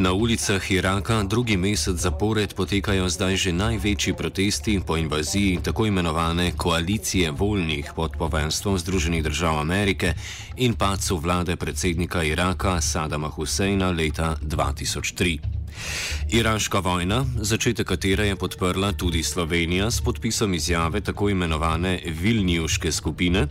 Na ulicah Iraka drugi mesec zapored potekajo zdaj že največji protesti po invaziji tako imenovane koalicije voljnih pod povenstvom Združenih držav Amerike in pacu vlade predsednika Iraka Sadama Huseina leta 2003. Iraška vojna, začetek katere je podprla tudi Slovenija s podpisom izjave tako imenovane Vilniuške skupine,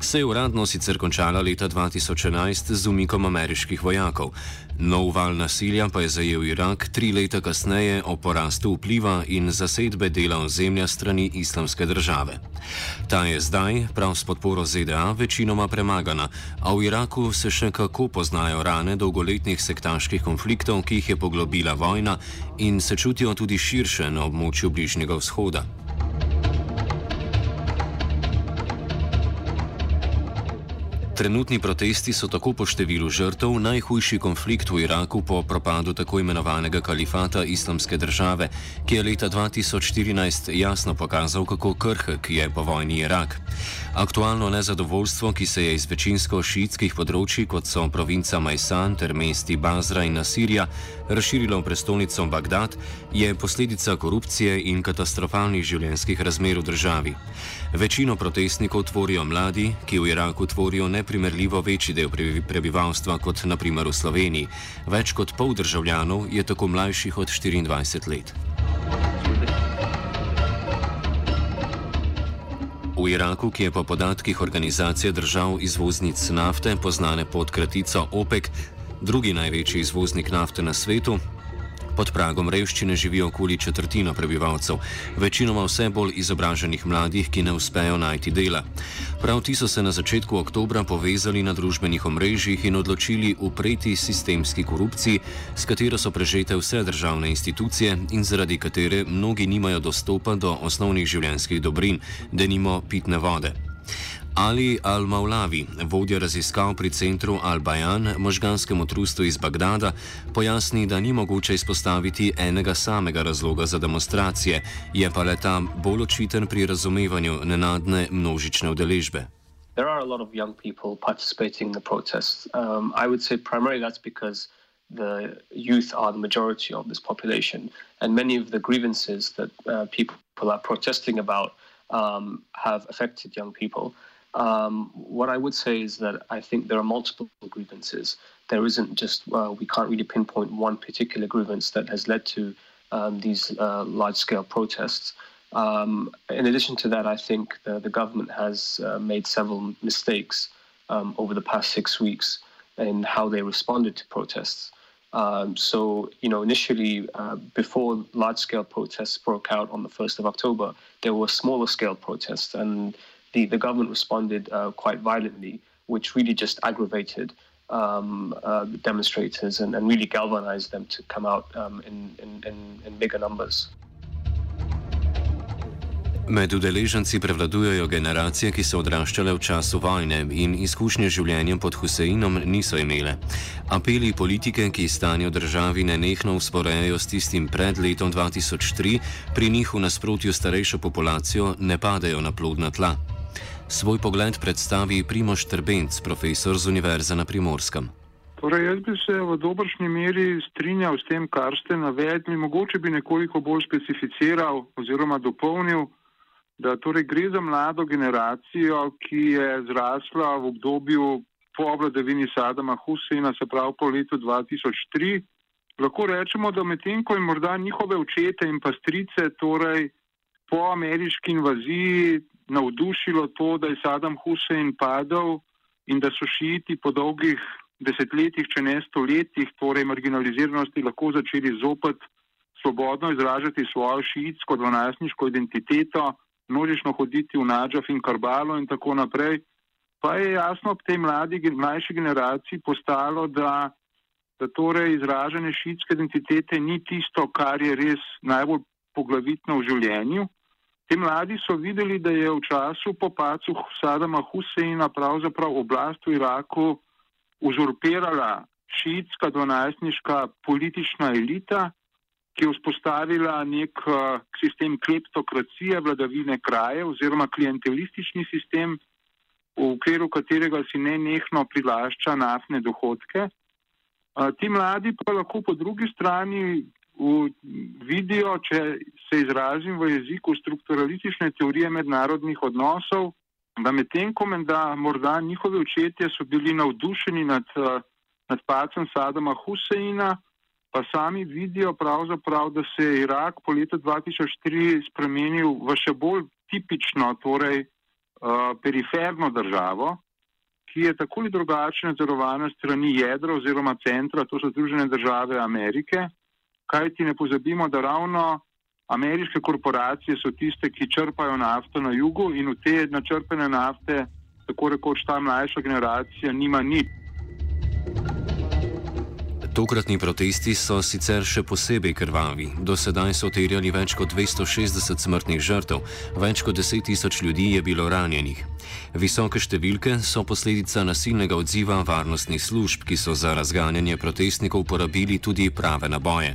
se je uradno sicer končala leta 2011 z umikom ameriških vojakov. Nov val nasilja pa je zajel Irak tri leta kasneje o porastu vpliva in zasedbe dela ozemlja strani islamske države. Ta je zdaj, prav s podporo ZDA, večinoma premagana, a v Iraku se še kako poznajo rane dolgoletnih sektaških konfliktov, ki jih je poglobila vojna in se čutijo tudi širše na območju Bližnjega vzhoda. Trenutni protesti so tako po številu žrtev najhujši konflikt v Iraku po propadu tako imenovanega kalifata islamske države, ki je leta 2014 jasno pokazal, kako krhek je po vojni Irak. Aktualno nezadovoljstvo, ki se je iz večinsko šiitskih področji, kot so provinca Majsan ter mesti Bazra in Nasirija, razširilo v prestolnico Bagdad, je posledica korupcije in katastrofalnih življenjskih razmer v državi. Večino protestnikov tvorijo mladi, ki v Iraku tvorijo neprimerljivo večji del prebivalstva kot naprimer v Sloveniji. Več kot pol državljanov je tako mlajših od 24 let. V Iraku, ki je po podatkih organizacije držav izvoznic nafte, poznane pod kratico OPEC, drugi največji izvoznik nafte na svetu, pod pragom revščine živi okoli četrtina prebivalcev, večinoma vse bolj izobraženih mladih, ki ne uspejo najti dela. Prav ti so se na začetku oktobra povezali na družbenih omrežjih in odločili upreti sistemski korupciji, s katero so prežete vse državne institucije in zaradi katere mnogi nimajo dostopa do osnovnih življenjskih dobrin, denimo pitne vode. Ali Al-Maulavi, vodja raziskav pri centru Al-Bajan, možganskemu trustu iz Bagdada, pojasni, da ni mogoče izpostaviti enega samega razloga za demonstracije, je pa le ta bolj očiten pri razumevanju nenadne množične udeležbe. There are a lot of young people participating in the protests. Um, I would say primarily that's because the youth are the majority of this population, and many of the grievances that uh, people are protesting about um, have affected young people. Um, what I would say is that I think there are multiple grievances. There isn't just, uh, we can't really pinpoint one particular grievance that has led to um, these uh, large scale protests. Um, in addition to that, I think the, the government has uh, made several mistakes um, over the past six weeks in how they responded to protests. Um, so, you know, initially, uh, before large scale protests broke out on the 1st of October, there were smaller scale protests, and the, the government responded uh, quite violently, which really just aggravated um, uh, demonstrators and, and, really galvanized them to come out um, in, in, in bigger numbers. Med udeleženci prevladujejo generacije, ki so odraščale v času vojne in izkušnje življenjem pod Huseinom niso imele. Apeli politike, ki stanje v državi nenehno usporejajo s tistim pred letom 2003, pri njih v nasprotju starejšo populacijo ne padajo na plodna tla. Svoj pogled predstavi Primoš Trbenc, profesor z Univerze na Primorskem. Torej, jaz bi se v dobršni meri strinjal s tem, kar ste navedli. Mogoče bi nekoliko bolj specificiral oziroma dopolnil da torej gre za mlado generacijo, ki je zrasla v obdobju po vladavini Sadama Huseina, se pravi po letu 2003. Lahko rečemo, da medtem ko je morda njihove očete in pastrice torej po ameriški invaziji navdušilo to, da je Sadam Husein padel in da so šiti po dolgih desetletjih, če ne stoletjih, torej marginaliziranosti, lahko začeli zopet svobodno izražati svojo šiitsko dvanajstniško identiteto, množično hoditi v Nadžaf in Karbalo in tako naprej, pa je jasno ob tej mladi, mlajši generaciji postalo, da, da torej izražanje šiitske identitete ni tisto, kar je res najbolj poglavitno v življenju. Ti mladi so videli, da je v času po pacu Sadama Huseina pravzaprav oblast v Iraku uzurpirala šiitska dvanajstniška politična elita, ki je vzpostavila nek uh, sistem kleptokracije, vladavine kraje oziroma klientelistični sistem, v okviru katerega si ne nehno prilašča naftne dohodke. Uh, ti mladi pa lahko po drugi strani v, vidijo, če se izrazim v jeziku strukturalistične teorije mednarodnih odnosov, da medtem ko menda morda njihovi očetje so bili navdušeni nad, nad pacem Sadama Huseina, pa sami vidijo pravzaprav, da se je Irak po letu 2003 spremenil v še bolj tipično, torej uh, periferno državo, ki je tako ali drugače nadzorovana strani jedra oziroma centra, to so Združene države Amerike, kajti ne pozabimo, da ravno ameriške korporacije so tiste, ki črpajo nafto na jugu in v te načrpene nafte, tako rekoč ta mlajša generacija, nima nič. Tokratni protesti so sicer še posebej krvavi. Do sedaj so terjali več kot 260 smrtnih žrtev, več kot 10 tisoč ljudi je bilo ranjenih. Visoke številke so posledica nasilnega odziva varnostnih služb, ki so za razganjanje protestnikov uporabili tudi prave naboje.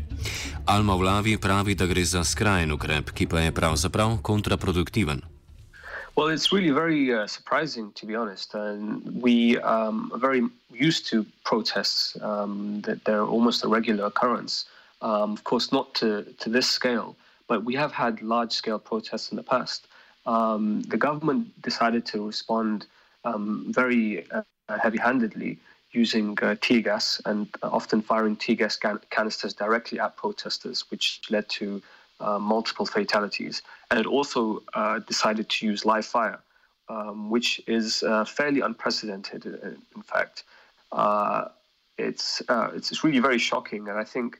Alma Vlavi pravi, da gre za skrajen ukrep, ki pa je pravzaprav kontraproduktiven. Well, it's really very uh, surprising, to be honest. And we um, are very used to protests, um, that they're almost a regular occurrence. Um, of course, not to, to this scale, but we have had large scale protests in the past. Um, the government decided to respond um, very uh, heavy handedly using uh, tear gas and often firing tear gas can- canisters directly at protesters, which led to uh, multiple fatalities. And it also uh, decided to use live fire, um, which is uh, fairly unprecedented, uh, in fact. Uh, it's, it's really very shocking. And I think,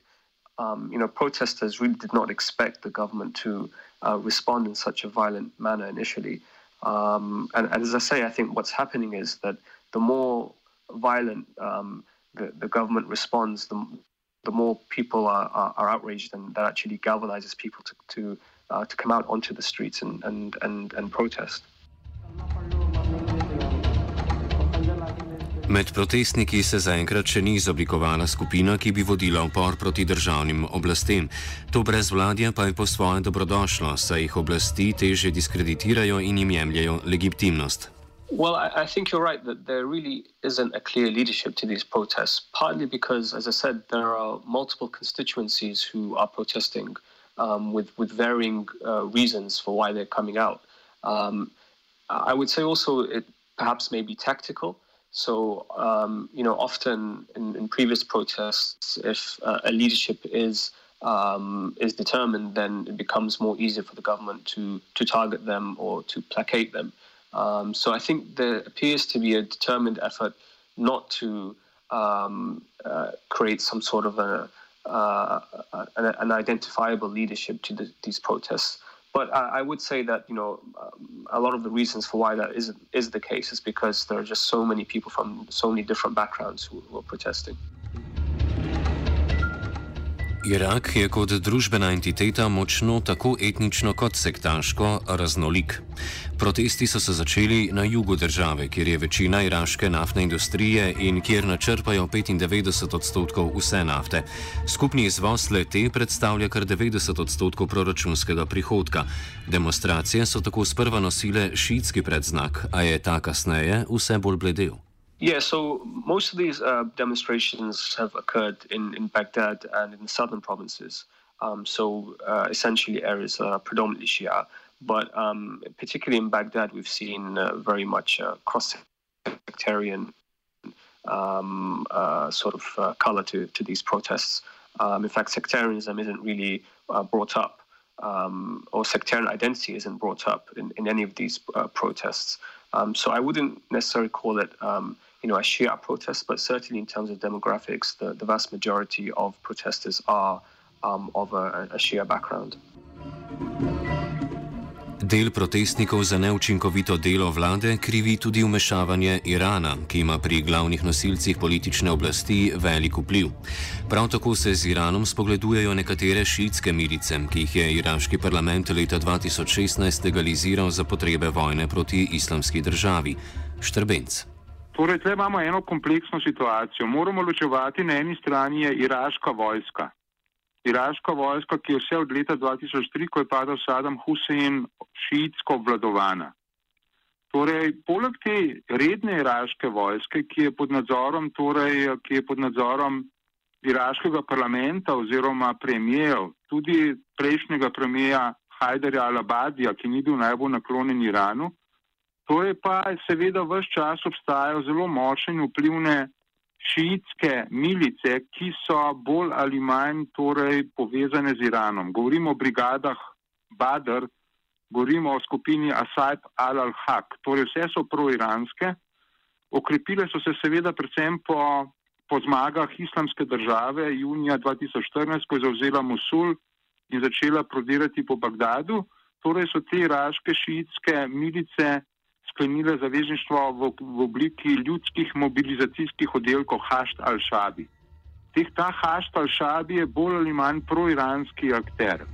um, you know, protesters really did not expect the government to respond in such a violent manner initially. Um, and, and, as I say, I think what's happening is that the more violent um, the, the government responds, the, the more people are, are, are outraged, and that actually galvanizes people to to, uh, to come out onto the streets and and and, and protest. Med protestniki se zaenkrat še ni izoblikovala skupina, ki bi vodila upor proti državnim oblastem. To brezvladje pa je po svoje dobrodošlo, saj jih oblasti teže diskreditirajo in jim jemljajo legitimnost. Well, I, I, think you're right that there really isn't a clear leadership to these protests, partly because, as I said, there are multiple constituencies who are protesting um, with, with varying uh, reasons for why they're coming out. Um, I would say also it perhaps may be tactical. So, um, you know, often in, in previous protests, if uh, a leadership is um, is determined, then it becomes more easy for the government to to target them or to placate them. Um, so I think there appears to be a determined effort not to um, uh, create some sort of a, uh, an, an, identifiable leadership to the, these protests. But I, I, would say that you know um, a lot of the reasons for why that is is the case is because there are just so many people from so many different backgrounds who, who are protesting. Irak je kot družbena entiteta močno tako etnično kot sektaško raznolik. Protesti so se začeli na jugu države, kjer je večina iraške naftne industrije in kjer načrpajo 95 odstotkov vse nafte. Skupni izvoz le te predstavlja kar 90 odstotkov proračunskega prihodka. Demonstracije so tako sprva nosile šiitski predznak, a je ta kasneje vse bolj bledel. Yeah, so most of these uh, demonstrations have occurred in, in Baghdad and in the southern provinces. Um, so uh, essentially areas are predominantly Shia. But um, particularly in Baghdad, we've seen uh, very much cross sectarian um, uh, sort of uh, color to, to these protests. Um, in fact, sectarianism isn't really uh, brought up, um, or sectarian identity isn't brought up in, in any of these uh, protests. Um, so I wouldn't necessarily call it, you know, a Shia protest, but certainly in terms of demographics, the, the vast majority of protesters are um, of a, a Shia background. Del protestnikov za neučinkovito delo vlade krivi tudi umešavanje Irana, ki ima pri glavnih nosilcih politične oblasti velik vpliv. Prav tako se z Iranom spogledujejo nekatere šiitske milice, ki jih je iraški parlament leta 2016 legaliziral za potrebe vojne proti islamski državi. Štrbenc. Torej, tukaj imamo eno kompleksno situacijo. Moramo ločevati na eni strani iraška vojska. Iraška vojska, ki je vse od leta 2003, ko je padal Saddam Hussein, šiitsko obvladovana. Torej, poleg te redne iraške vojske, ki je pod nadzorom, torej, ki je pod nadzorom iraškega parlamenta oziroma premijev, tudi prejšnjega premijeja Hajderja Al-Abadija, ki ni bil najbolj naklonjen Iranu, to je pa seveda vse čas obstajajo zelo močne in vplivne šiitske milice, ki so bolj ali manj torej, povezane z Iranom. Govorimo o brigadah Badr, govorimo o skupini Asaib al-Haq, torej vse so pro-iranske. Okrepile so se seveda predvsem po, po zmagah islamske države junija 2014, ko je zauzela Mosul in začela prodirati po Bagdadu. Torej so te iraške šiitske milice sklenile zavezništvo v, v obliki ljudskih mobilizacijskih oddelkov Hašt al-Shabi. Teh ta Hašt al-Shabi je bolj ali manj proiranski akter.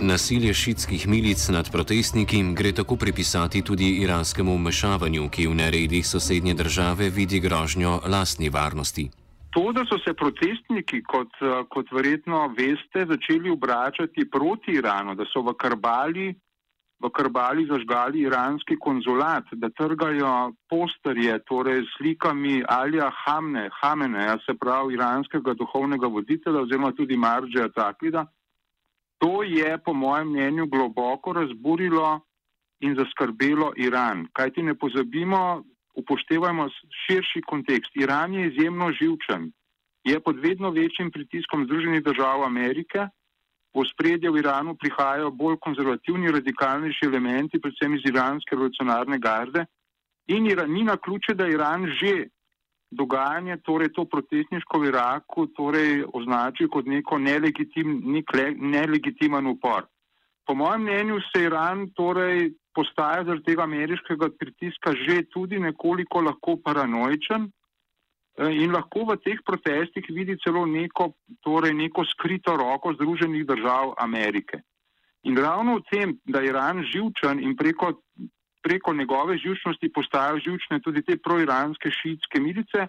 Nasilje šitskih milic nad protestniki gre tako pripisati tudi iranskemu vmešavanju, ki v neredih sosednje države vidi grožnjo lastni varnosti. To, da so se protestniki, kot, kot verjetno veste, začeli obračati proti Iranu, da so v Karbali v Krbali zažgali iranski konzulat, da trgajo posterje, torej slikami Alija Hamne, Hameneja, se pravi iranskega duhovnega voditelja oziroma tudi Maržeja Taklida, to je po mojem mnenju globoko razburilo in zaskrbelo Iran. Kaj ti ne pozabimo, upoštevajmo širši kontekst. Iran je izjemno živčen, je pod vedno večjim pritiskom Združenih držav Amerike, v spredje v Iranu prihajajo bolj konzervativni, radikalnejši elementi, predvsem iz iranske revolucionarne garde. In ni na ključe, da Iran že dogajanje, torej to protestniško v Iraku, torej označi kot neko nelegitim, nek le, nelegitimen upor. Po mojem mnenju se Iran torej postaja zaradi tega ameriškega pritiska že tudi nekoliko lahko paranoičen, in lahko v teh protestih vidi celo neko, torej neko skrito roko Združenih držav Amerike. In ravno v tem, da je Iran živčen in preko, preko njegove živčnosti postajajo živčne tudi te proiranske šiitske milice,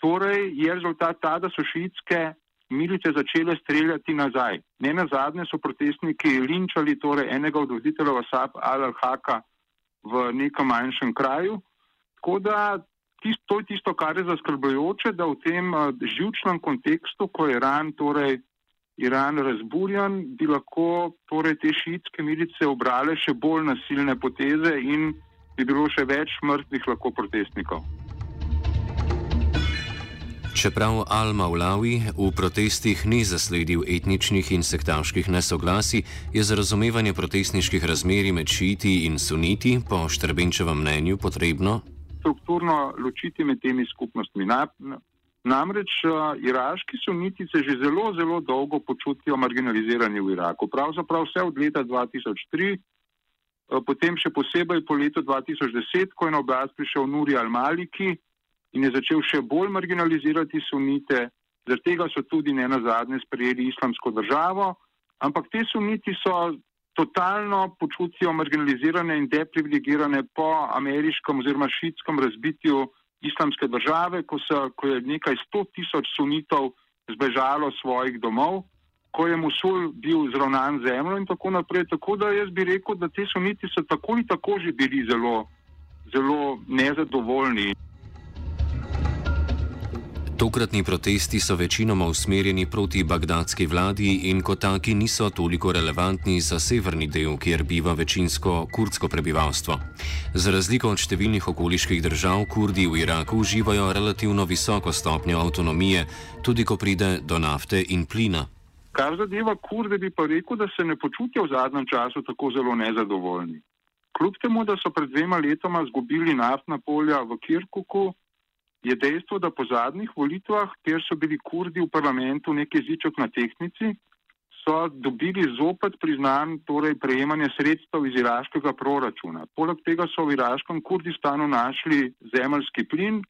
torej je rezultat ta, da so šiitske milice začele streljati nazaj. Ne na zadnje so protestniki linčali torej enega od voditeljev Asab al-Haka v nekem manjšem kraju. Tako da tist, to je tisto, kar je zaskrbljujoče, da v tem uh, živčnem kontekstu, ko je Iran, torej Iran razburjan, bi lahko torej, te šiitske milice obrale še bolj nasilne poteze in bi bilo še več mrtvih lahko protestnikov. Čeprav Al-Maulawi v protestih ni zasledil etničnih in sektaških nesoglasij, je za razumevanje protestniških razmeri med šiiti in suniti po Štrbenčevem mnenju potrebno strukturno ločiti med temi skupnostmi. Namreč uh, iraški suniti se že zelo, zelo dolgo počutijo marginalizirani v Iraku. Pravzaprav vse od leta 2003, uh, potem še posebej po letu 2010, ko je na oblast prišel Nuri al-Maliki in je začel še bolj marginalizirati sunite. Zaradi tega so tudi ne na zadnje sprejeli islamsko državo, ampak te suniti so totalno počutijo marginalizirane in deprivilegirane po ameriškem oziroma šitskem razbitju islamske države, ko, so, ko je nekaj sto tisoč sunitov zbežalo svojih domov, ko je Mosul bil zravnan zemljo in tako naprej. Tako da jaz bi rekel, da te suniti so tako ali tako že bili zelo, zelo nezadovoljni. Tokratni protesti so večinoma usmerjeni proti bagdadski vladi in kot taki niso toliko relevantni za severni del, kjer biva večinsko kurdsko prebivalstvo. Za razliko od številnih okoliških držav, Kurdi v Iraku uživajo relativno visoko stopnjo avtonomije, tudi ko pride do nafte in plina. Kar zadeva kurde, bi pa rekel, da se ne počutijo v zadnjem času tako zelo nezadovoljni. Kljub temu, da so pred dvema letoma izgubili naftna polja v Kirkuku, je dejstvo, da po zadnjih volitvah, kjer so bili kurdi v parlamentu neki jeziček na tehnici, so dobili zopet priznan torej prejemanje sredstev iz iraškega proračuna. Poleg tega so v iraškem Kurdistanu našli zemljski plin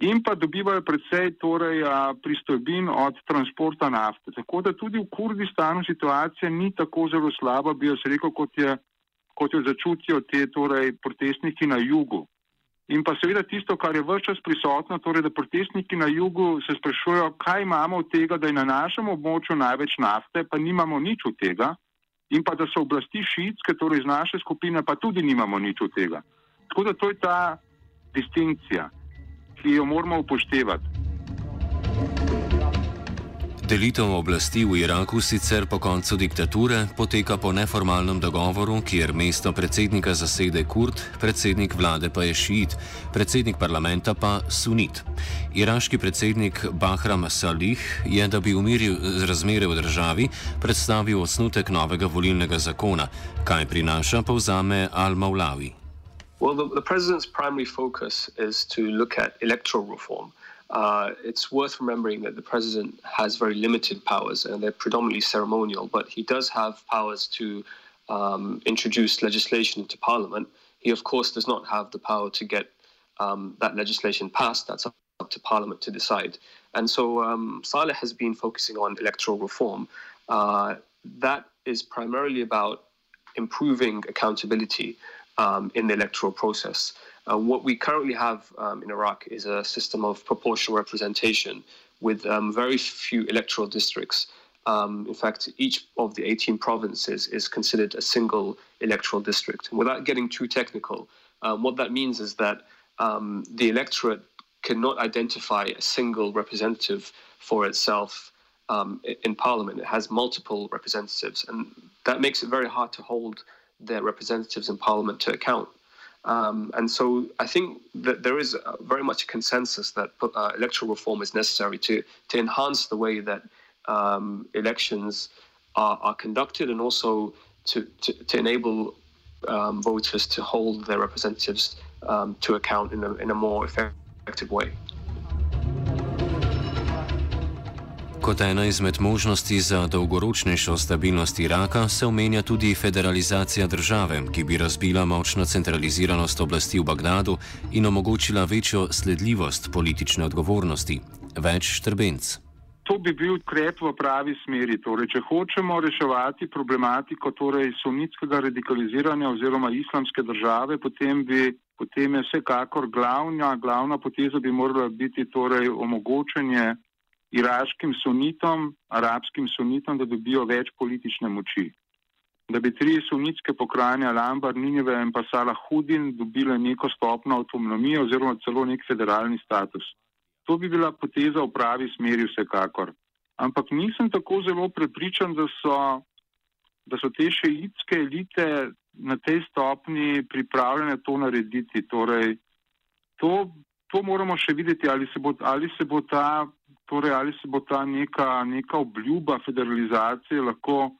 in pa dobivajo predvsej torej, pristojbin od transporta nafte. Tako da tudi v Kurdistanu situacija ni tako zelo slaba, bi jaz rekel, kot je kot jo začutijo te torej, protestniki na jugu. In pa seveda tisto, kar je vse čas prisotno, torej, da protestniki na jugu se sprašujejo, kaj imamo od tega, da je na našem območju največ nafte, pa nimamo nič od tega, in pa da so oblasti šitske, torej iz naše skupine, pa tudi nimamo nič od tega. Tako da to je ta distinkcija, ki jo moramo upoštevati. Delitev oblasti v Iraku sicer po koncu diktature poteka po neformalnem dogovoru, kjer mesto predsednika zasede Kurd, predsednik vlade pa je šiit, predsednik parlamenta pa sunit. Iraški predsednik Bahram Salih je, da bi umiril razmere v državi, predstavil osnutek novega volilnega zakona, kaj prinaša povzame Al-Maulawi. Well, the, the president's primary focus is to look at electoral reform. Uh, it's worth remembering that the president has very limited powers and they're predominantly ceremonial, but he does have powers to um, introduce legislation into parliament. He, of course, does not have the power to get um, that legislation passed. That's up to parliament to decide. And so um, Saleh has been focusing on electoral reform. Uh, that is primarily about improving accountability um, in the electoral process. Uh, what we currently have um, in Iraq is a system of proportional representation with um, very few electoral districts. Um, in fact, each of the 18 provinces is considered a single electoral district. Without getting too technical, um, what that means is that um, the electorate cannot identify a single representative for itself um, in parliament. It has multiple representatives, and that makes it very hard to hold their representatives in parliament to account. Um, and so I think that there is very much a consensus that uh, electoral reform is necessary to, to enhance the way that um, elections are, are, conducted and also to, to, to enable um, voters to hold their representatives um, to account in a, in a more effective way. Kot ena izmed možnosti za dolgoročnejšo stabilnost Iraka se omenja tudi federalizacija države, ki bi razbila močno centraliziranost oblasti v Bagdadu in omogočila večjo sledljivost politične odgovornosti. Več trbenc. To bi bil ukrep v pravi smeri. Torej, če hočemo reševati problematiko torej sunitskega radikaliziranja oziroma islamske države, potem, bi, potem je vsekakor glavna, glavna poteza bi morala biti torej omogočanje iraškim sunitom, arabskim sunitom, da dobijo več politične moči. Da bi tri sunitske pokrajine, Alambar, Nineve in pa Salah Hudin, dobile neko stopno avtonomije oziroma celo nek federalni status. To bi bila poteza v pravi smeri vsekakor. Ampak nisem tako zelo prepričan, da so, da so te šeitske elite na tej stopni pripravljene to narediti. Torej, to, to moramo še videti, ali se bo, ali se bo ta torej ali se bo ta neka, neka obljuba federalizacije lahko,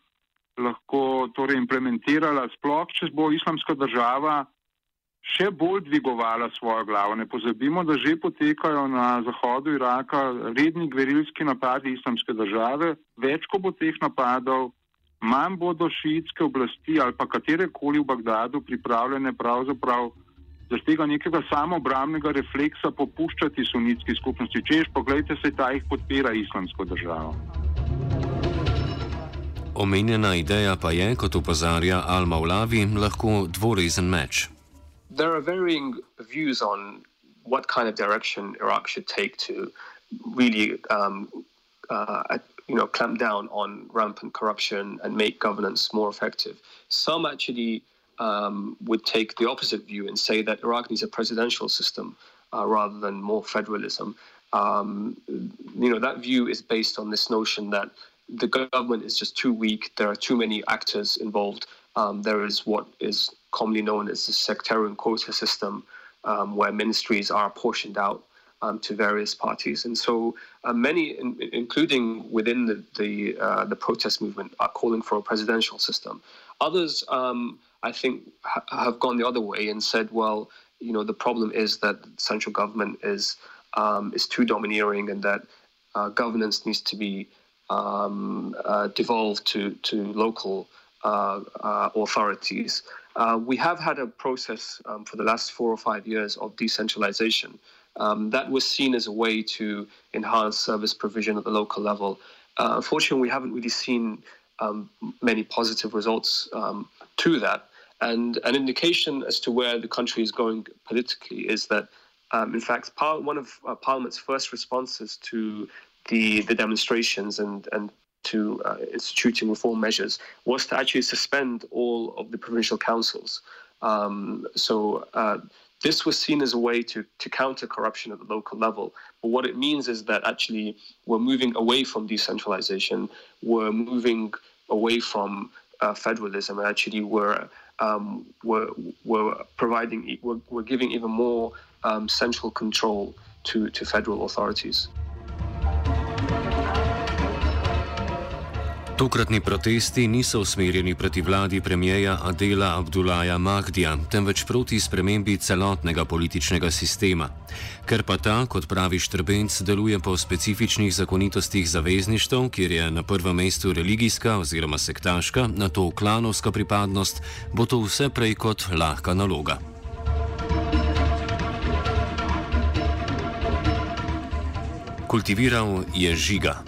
lahko torej implementirala, sploh če bo islamska država še bolj dvigovala svojo glavo. Ne pozabimo, da že potekajo na zahodu Iraka redni gverilski napadi islamske države, več ko bo teh napadov, manj bodo šiitske oblasti ali pa katerekoli v Bagdadu pripravljene pravzaprav zaradi tega nekega samobramnega refleksa popuščati sunitski skupnosti. Češ, pogledajte se, ta jih podpira islamsko državo. Omenjena ideja pa je, kot upozarja Al-Maulavi, lahko dvorezen meč. There are varying views on what kind of direction Iraq should take to really, um, uh, you know, clamp down on rampant corruption and make governance more effective. Some actually um, would take the opposite view and say that Iraq needs a presidential system uh, rather than more federalism. um, you know, that view is based on this notion that the government is just too weak. There are too many actors involved. Um, there is what is commonly known as the sectarian quota system, um, where ministries are portioned out um, to various parties, and so uh, many, in, including within the the, uh, the protest movement, are calling for a presidential system. Others, um, I think, ha- have gone the other way and said, well, you know, the problem is that central government is um, is too domineering, and that uh, governance needs to be um, uh, devolved to to local uh, uh authorities. Uh, we have had a process um, for the last four or five years of decentralization. Um, that was seen as a way to enhance service provision at the local level. Uh, unfortunately, we haven't really seen um, many positive results um, to that. And an indication as to where the country is going politically is that, um, in fact, par- one of uh, Parliament's first responses to the, the demonstrations and, and to uh, instituting reform measures was to actually suspend all of the provincial councils. Um, so uh, this was seen as a way to, to counter corruption at the local level. But what it means is that actually we're moving away from decentralization, we're moving away from uh, federalism, and actually we're, um, we're, we're providing, we're, we're giving even more um, central control to, to federal authorities. Tokratni protesti niso usmerjeni proti vladi premijeja Adela Abdullaja Mahdija, temveč proti spremembi celotnega političnega sistema. Ker pa ta, kot pravi Štrbenc, deluje po specifičnih zakonitostih zavezništv, kjer je na prvem mestu religijska oziroma sektaška, na to klanovska pripadnost, bo to vse prej kot lahka naloga. Kultiviral je žiga.